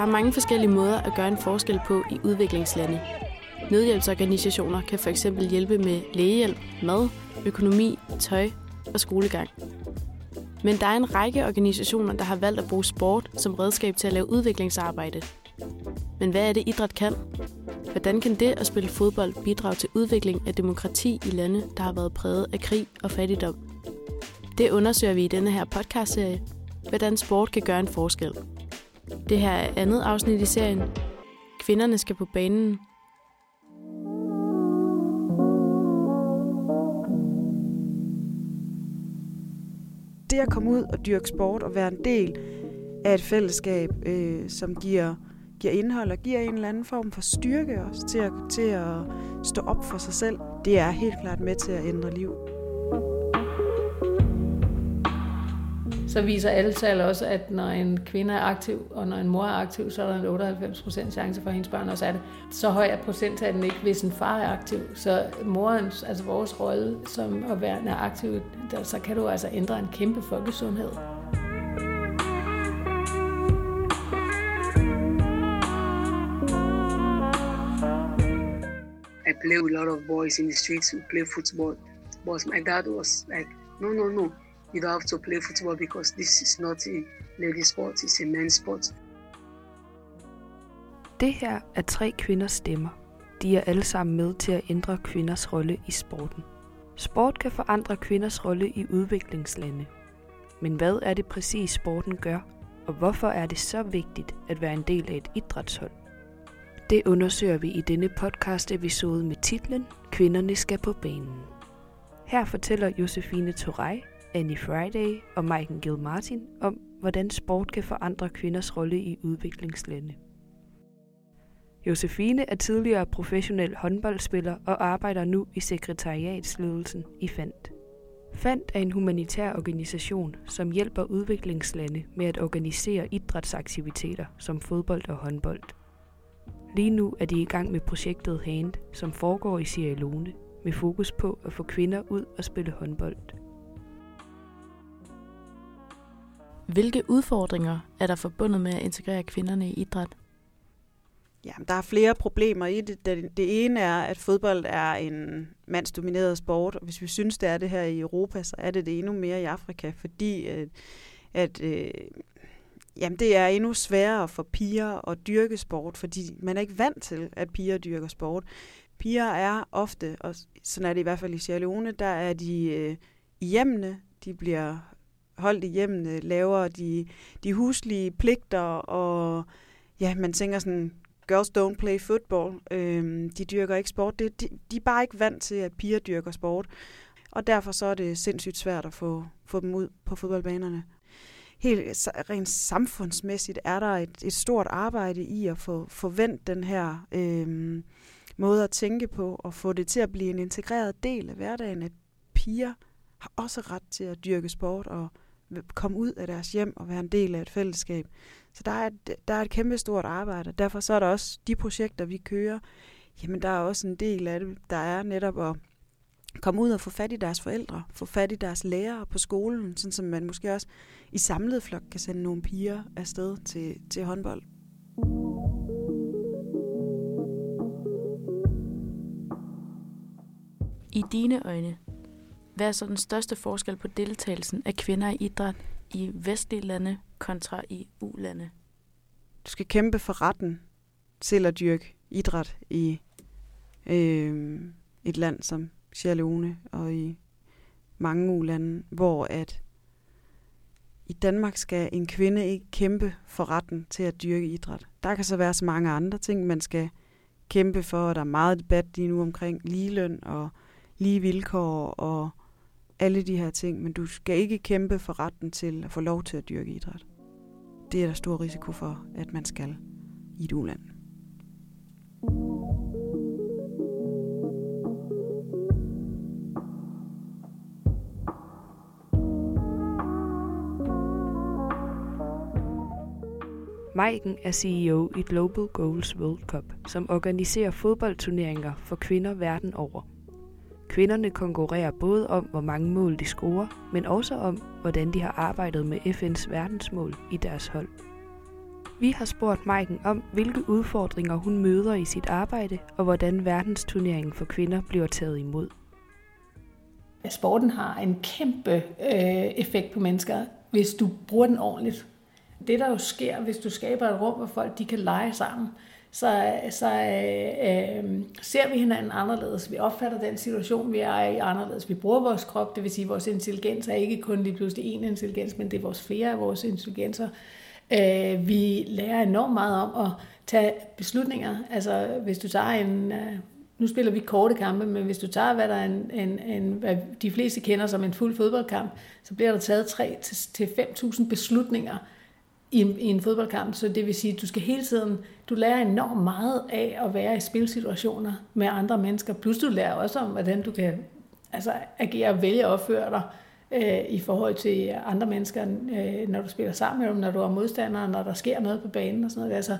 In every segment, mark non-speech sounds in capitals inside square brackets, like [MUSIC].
Der er mange forskellige måder at gøre en forskel på i udviklingslande. Nødhjælpsorganisationer kan f.eks. hjælpe med lægehjælp, mad, økonomi, tøj og skolegang. Men der er en række organisationer, der har valgt at bruge sport som redskab til at lave udviklingsarbejde. Men hvad er det, idræt kan? Hvordan kan det at spille fodbold bidrage til udvikling af demokrati i lande, der har været præget af krig og fattigdom? Det undersøger vi i denne her podcastserie, hvordan sport kan gøre en forskel. Det her er andet afsnit i serien. Kvinderne skal på banen. Det at komme ud og dyrke sport og være en del af et fællesskab, øh, som giver, giver indhold og giver en eller anden form for styrke også til at, til at stå op for sig selv, det er helt klart med til at ændre liv så viser alle tal også, at når en kvinde er aktiv, og når en mor er aktiv, så er der en 98% chance for, at hendes børn også er det. Så høj er procenttalen ikke, hvis en far er aktiv. Så morens, altså vores rolle som at være er aktiv, der, så kan du altså ændre en kæmpe folkesundhed. I play with a lot of boys in the streets who play football. But my dad was like, no, no, no you don't have to play football because this is not a lady sport, it's a men's sport. Det her er tre kvinders stemmer. De er alle sammen med til at ændre kvinders rolle i sporten. Sport kan forandre kvinders rolle i udviklingslande. Men hvad er det præcis sporten gør, og hvorfor er det så vigtigt at være en del af et idrætshold? Det undersøger vi i denne podcast episode med titlen Kvinderne skal på banen. Her fortæller Josefine Torej, Annie Friday og Maiken Gil Martin om, hvordan sport kan forandre kvinders rolle i udviklingslande. Josefine er tidligere professionel håndboldspiller og arbejder nu i sekretariatsledelsen i FANT. FANT er en humanitær organisation, som hjælper udviklingslande med at organisere idrætsaktiviteter som fodbold og håndbold. Lige nu er de i gang med projektet HAND, som foregår i Sierra Leone, med fokus på at få kvinder ud og spille håndbold. Hvilke udfordringer er der forbundet med at integrere kvinderne i idræt? Jamen, der er flere problemer i det. det. Ene er, at fodbold er en mandsdomineret sport, og hvis vi synes, det er det her i Europa, så er det det endnu mere i Afrika, fordi at, at øh, jamen, det er endnu sværere for piger at dyrke sport, fordi man er ikke vant til, at piger dyrker sport. Piger er ofte, og sådan er det i hvert fald i Sierra Leone, der er de øh, i hjemmene, de bliver holdt i hjemmene, øh, laver de, de huslige pligter, og ja, man tænker sådan, girls don't play football, øhm, de dyrker ikke sport. Det, de, de er bare ikke vant til, at piger dyrker sport, og derfor så er det sindssygt svært at få, få dem ud på fodboldbanerne. Helt rent samfundsmæssigt er der et, et stort arbejde i at få forvent den her øhm, måde at tænke på, og få det til at blive en integreret del af hverdagen, at piger har også ret til at dyrke sport og komme ud af deres hjem og være en del af et fællesskab. Så der er et, der er et kæmpe stort arbejde. Derfor så er der også de projekter, vi kører. Jamen, der er også en del af det, der er netop at komme ud og få fat i deres forældre, få fat i deres lærere på skolen, sådan som man måske også i samlet flok kan sende nogle piger afsted til, til håndbold. I dine øjne, hvad er så den største forskel på deltagelsen af kvinder i idræt i vestlige lande kontra i ulande? Du skal kæmpe for retten til at dyrke idræt i øh, et land som Sierra Leone og i mange ulande, hvor at i Danmark skal en kvinde ikke kæmpe for retten til at dyrke idræt. Der kan så være så mange andre ting, man skal kæmpe for, og der er meget debat lige nu omkring ligeløn og lige vilkår og alle de her ting, men du skal ikke kæmpe for retten til at få lov til at dyrke idræt. Det er der stor risiko for, at man skal i et uland. Maiken er CEO i Global Goals World Cup, som organiserer fodboldturneringer for kvinder verden over – Kvinderne konkurrerer både om, hvor mange mål de scorer, men også om, hvordan de har arbejdet med FN's verdensmål i deres hold. Vi har spurgt Maiken om, hvilke udfordringer hun møder i sit arbejde, og hvordan verdensturneringen for kvinder bliver taget imod. Sporten har en kæmpe øh, effekt på mennesker, hvis du bruger den ordentligt. Det der jo sker, hvis du skaber et rum, hvor folk de kan lege sammen, så, så øh, øh, ser vi hinanden anderledes. Vi opfatter den situation, vi er i anderledes. Vi bruger vores krop, det vil sige, at vores intelligens er ikke kun lige pludselig én intelligens, men det er vores flere af vores intelligenser. Øh, vi lærer enormt meget om at tage beslutninger. Altså, hvis du tager en... Øh, nu spiller vi korte kampe, men hvis du tager, hvad der er en, en, en, hvad de fleste kender som en fuld fodboldkamp, så bliver der taget 3-5.000 beslutninger i en, i en fodboldkamp. Så det vil sige, at du skal hele tiden, du lærer enormt meget af at være i spilsituationer med andre mennesker. Plus du lærer også om, hvordan du kan altså, agere og vælge at opføre dig øh, i forhold til andre mennesker, øh, når du spiller sammen med dem, når du er modstander, når der sker noget på banen og sådan noget. Altså,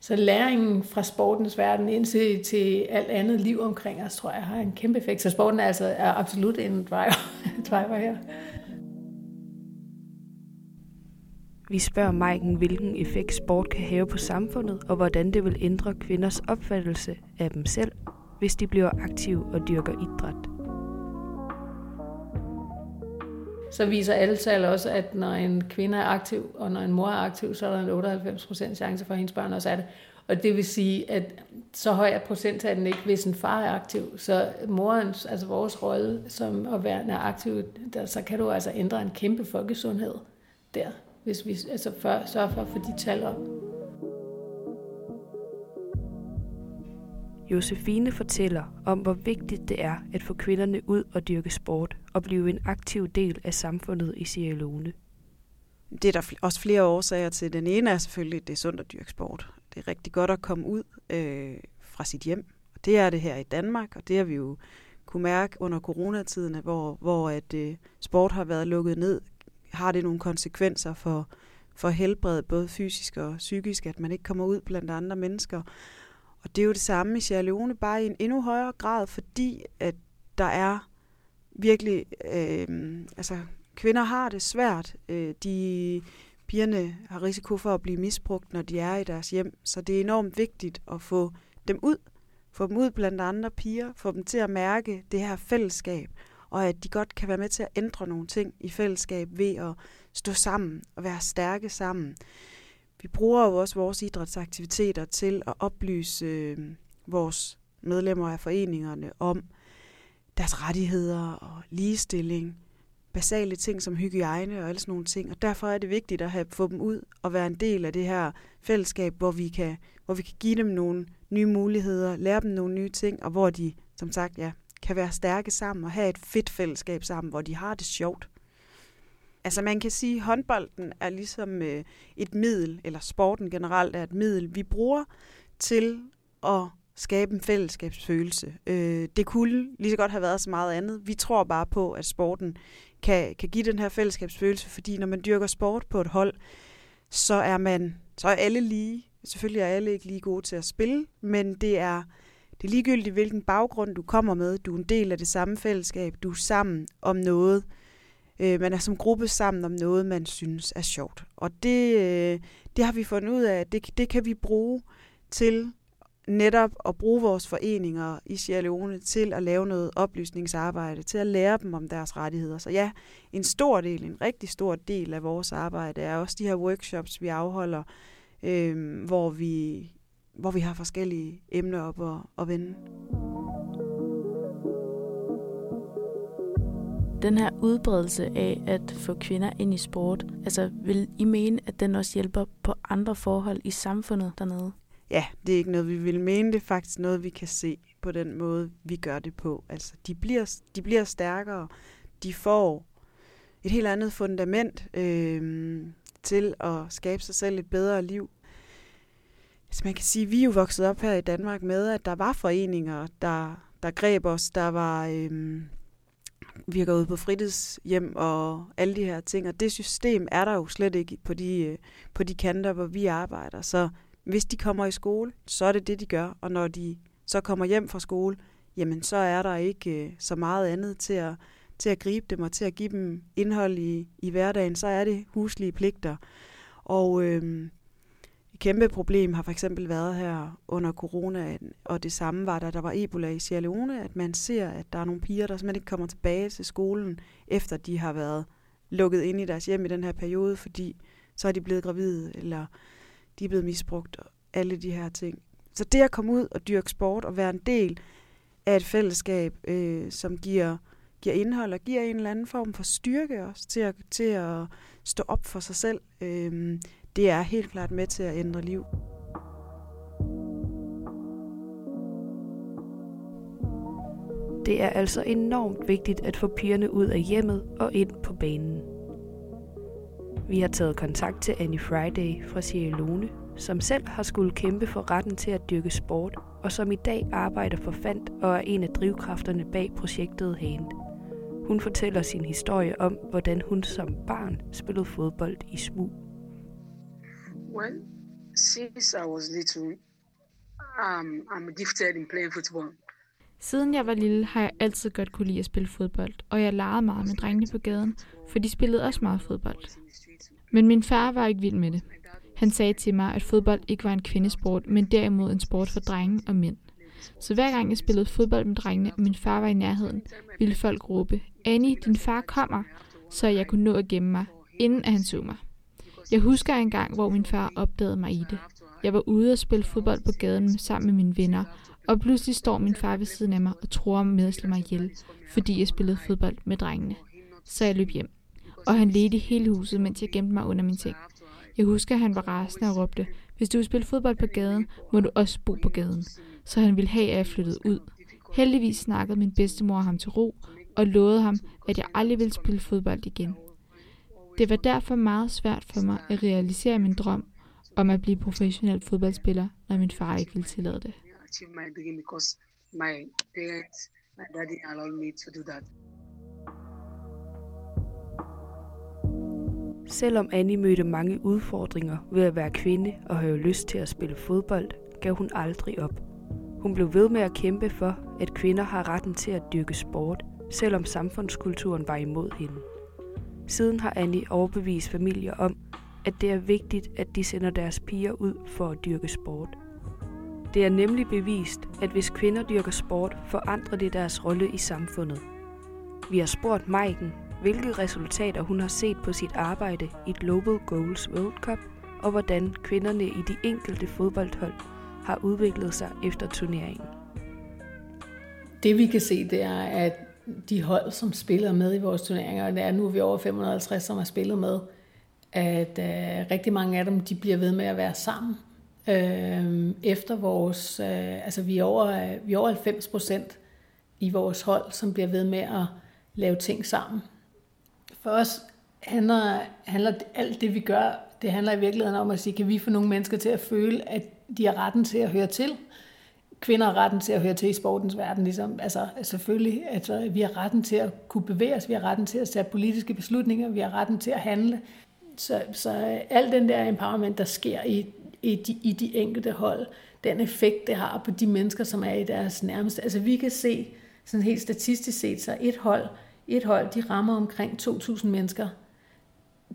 så læringen fra sportens verden ind til, til alt andet liv omkring os, tror jeg, har en kæmpe effekt. Så sporten er, altså, er absolut en driver, [LAUGHS] driver her. Vi spørger Maiken, hvilken effekt sport kan have på samfundet, og hvordan det vil ændre kvinders opfattelse af dem selv, hvis de bliver aktive og dyrker idræt. Så viser alle tal også, at når en kvinde er aktiv, og når en mor er aktiv, så er der en 98% chance for, at hendes børn også er det. Og det vil sige, at så høj er procenttallen ikke, hvis en far er aktiv. Så morens, altså vores rolle som at være aktiv, der, så kan du altså ændre en kæmpe folkesundhed der hvis vi altså før, sørger for at få de tal op. Josefine fortæller om, hvor vigtigt det er at få kvinderne ud og dyrke sport og blive en aktiv del af samfundet i Sierra Leone. Det er der også flere årsager til. Den ene er selvfølgelig, at det er sundt at dyrke sport. Det er rigtig godt at komme ud øh, fra sit hjem. Og det er det her i Danmark, og det har vi jo kunne mærke under coronatiden, hvor, hvor at, øh, sport har været lukket ned har det nogle konsekvenser for, for helbredet, både fysisk og psykisk, at man ikke kommer ud blandt andre mennesker. Og det er jo det samme i Sierra Leone, bare i en endnu højere grad, fordi at der er virkelig, øh, altså kvinder har det svært. Øh, de pigerne har risiko for at blive misbrugt, når de er i deres hjem, så det er enormt vigtigt at få dem ud, få dem ud blandt andre piger, få dem til at mærke det her fællesskab, og at de godt kan være med til at ændre nogle ting i fællesskab ved at stå sammen og være stærke sammen. Vi bruger jo også vores idrætsaktiviteter til at oplyse øh, vores medlemmer af foreningerne om deres rettigheder og ligestilling, basale ting som hygiejne og alle sådan nogle ting. Og derfor er det vigtigt at have, få dem ud og være en del af det her fællesskab, hvor vi kan, hvor vi kan give dem nogle nye muligheder, lære dem nogle nye ting, og hvor de, som sagt, ja, kan være stærke sammen og have et fedt fællesskab sammen, hvor de har det sjovt. Altså man kan sige, at håndbolden er ligesom øh, et middel, eller sporten generelt er et middel, vi bruger til at skabe en fællesskabsfølelse. Øh, det kunne lige så godt have været så meget andet. Vi tror bare på, at sporten kan, kan give den her fællesskabsfølelse, fordi når man dyrker sport på et hold, så er man så er alle lige. Selvfølgelig er alle ikke lige gode til at spille, men det er det er ligegyldigt, hvilken baggrund du kommer med. Du er en del af det samme fællesskab. Du er sammen om noget. Øh, man er som gruppe sammen om noget, man synes er sjovt. Og det, øh, det har vi fundet ud af, at det, det kan vi bruge til netop at bruge vores foreninger i Sierra Leone til at lave noget oplysningsarbejde, til at lære dem om deres rettigheder. Så ja, en stor del, en rigtig stor del af vores arbejde er også de her workshops, vi afholder, øh, hvor vi hvor vi har forskellige emner op at, at vende. Den her udbredelse af at få kvinder ind i sport, altså vil I mene, at den også hjælper på andre forhold i samfundet dernede? Ja, det er ikke noget, vi vil mene. Det er faktisk noget, vi kan se på den måde, vi gør det på. Altså, de bliver, de bliver stærkere. De får et helt andet fundament øh, til at skabe sig selv et bedre liv. Så man kan sige, at vi er jo vokset op her i Danmark med, at der var foreninger, der, der greb os. Der var øhm, gået ud på fritidshjem og alle de her ting. Og det system er der jo slet ikke på de, øh, på de kanter, hvor vi arbejder. Så hvis de kommer i skole, så er det det, de gør. Og når de så kommer hjem fra skole, jamen så er der ikke øh, så meget andet til at, til at gribe dem og til at give dem indhold i, i hverdagen. Så er det huslige pligter. Og øhm, kæmpe problem har for eksempel været her under corona, og det samme var der, der var Ebola i Sierra Leone, at man ser, at der er nogle piger, der simpelthen ikke kommer tilbage til skolen, efter de har været lukket ind i deres hjem i den her periode, fordi så er de blevet gravide, eller de er blevet misbrugt, og alle de her ting. Så det at komme ud og dyrke sport og være en del af et fællesskab, øh, som giver, giver indhold og giver en eller anden form for styrke også til at, til at stå op for sig selv, øh, det er helt klart med til at ændre liv. Det er altså enormt vigtigt at få pigerne ud af hjemmet og ind på banen. Vi har taget kontakt til Annie Friday fra Sierra Leone, som selv har skulle kæmpe for retten til at dyrke sport, og som i dag arbejder for fandt og er en af drivkræfterne bag projektet Hand. Hun fortæller sin historie om, hvordan hun som barn spillede fodbold i smug. Well, since I was little, um, I'm gifted in playing football. Siden jeg var lille, har jeg altid godt kunne lide at spille fodbold, og jeg legede meget med drengene på gaden, for de spillede også meget fodbold. Men min far var ikke vild med det. Han sagde til mig, at fodbold ikke var en kvindesport, men derimod en sport for drenge og mænd. Så hver gang jeg spillede fodbold med drengene, og min far var i nærheden, ville folk råbe, Annie, din far kommer, så jeg kunne nå at gemme mig, inden at han så mig. Jeg husker en gang, hvor min far opdagede mig i det. Jeg var ude og spille fodbold på gaden sammen med mine venner, og pludselig står min far ved siden af mig og tror med at slå mig ihjel, fordi jeg spillede fodbold med drengene. Så jeg løb hjem. Og han ledte i hele huset, mens jeg gemte mig under min ting. Jeg husker, at han var rasende og råbte, hvis du vil spille fodbold på gaden, må du også bo på gaden. Så han ville have, at jeg flyttede ud. Heldigvis snakkede min bedstemor ham til ro, og lovede ham, at jeg aldrig ville spille fodbold igen. Det var derfor meget svært for mig at realisere min drøm om at blive professionel fodboldspiller, når min far ikke ville tillade det. my parents, my daddy allowed me to do that. Selvom Annie mødte mange udfordringer ved at være kvinde og have lyst til at spille fodbold, gav hun aldrig op. Hun blev ved med at kæmpe for, at kvinder har retten til at dyrke sport, selvom samfundskulturen var imod hende. Siden har Annie overbevist familier om, at det er vigtigt, at de sender deres piger ud for at dyrke sport. Det er nemlig bevist, at hvis kvinder dyrker sport, forandrer det deres rolle i samfundet. Vi har spurgt Maiken, hvilke resultater hun har set på sit arbejde i Global Goals World Cup, og hvordan kvinderne i de enkelte fodboldhold har udviklet sig efter turneringen. Det vi kan se, det er, at de hold, som spiller med i vores turneringer, og det er nu er vi over 550, som har spillet med, at øh, rigtig mange af dem, de bliver ved med at være sammen. Øh, efter vores, øh, altså vi er, over, øh, vi er over 90 procent i vores hold, som bliver ved med at lave ting sammen. For os handler, handler alt det, vi gør, det handler i virkeligheden om at sige, kan vi få nogle mennesker til at føle, at de har retten til at høre til. Kvinder har retten til at høre til i sportens verden, ligesom, altså selvfølgelig, altså, vi har retten til at kunne bevæge os, vi har retten til at tage politiske beslutninger, vi har retten til at handle. Så, så al den der empowerment, der sker i, i, de, i de enkelte hold, den effekt, det har på de mennesker, som er i deres nærmeste. Altså vi kan se, sådan helt statistisk set, så et hold, et hold, de rammer omkring 2.000 mennesker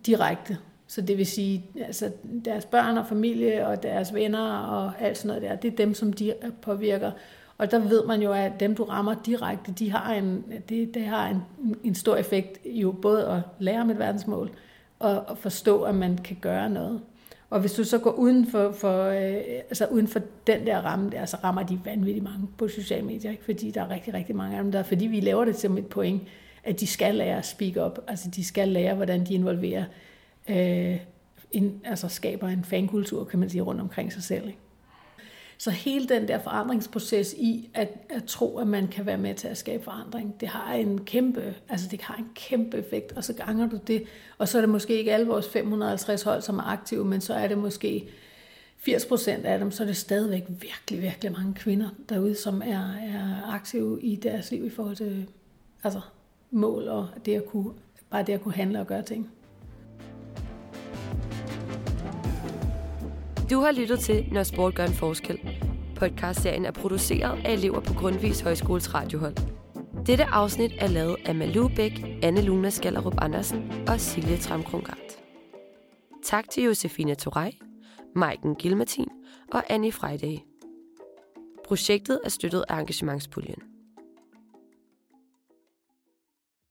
direkte. Så det vil sige, altså deres børn og familie og deres venner og alt sådan noget der, det er dem, som de påvirker. Og der ved man jo, at dem, du rammer direkte, de har en, det, det har en, en stor effekt jo både at lære om et verdensmål og at forstå, at man kan gøre noget. Og hvis du så går uden for, for, øh, altså uden for den der ramme der, så rammer de vanvittigt mange på sociale medier, ikke? fordi der er rigtig, rigtig mange af dem der, fordi vi laver det som et point, at de skal lære at speak up, altså de skal lære, hvordan de involverer, øh, en, altså skaber en fankultur, kan man sige, rundt omkring sig selv. Ikke? Så hele den der forandringsproces i at, at tro, at man kan være med til at skabe forandring, det har en kæmpe, altså det har en kæmpe effekt, og så ganger du det, og så er det måske ikke alle vores 550 hold, som er aktive, men så er det måske 80 procent af dem, så er det stadigvæk virkelig, virkelig mange kvinder derude, som er, er aktive i deres liv i forhold til altså, mål og det at kunne, bare det at kunne handle og gøre ting. Du har lyttet til Når sport gør en forskel. Podcastserien er produceret af elever på Grundvis Højskoles radiohold. Dette afsnit er lavet af Malou Bæk, Anne Luna Skallerup Andersen og Silje Tramkrongart. Tak til Josefine Torej, Maiken Gilmartin og Annie Friday. Projektet er støttet af engagementspuljen.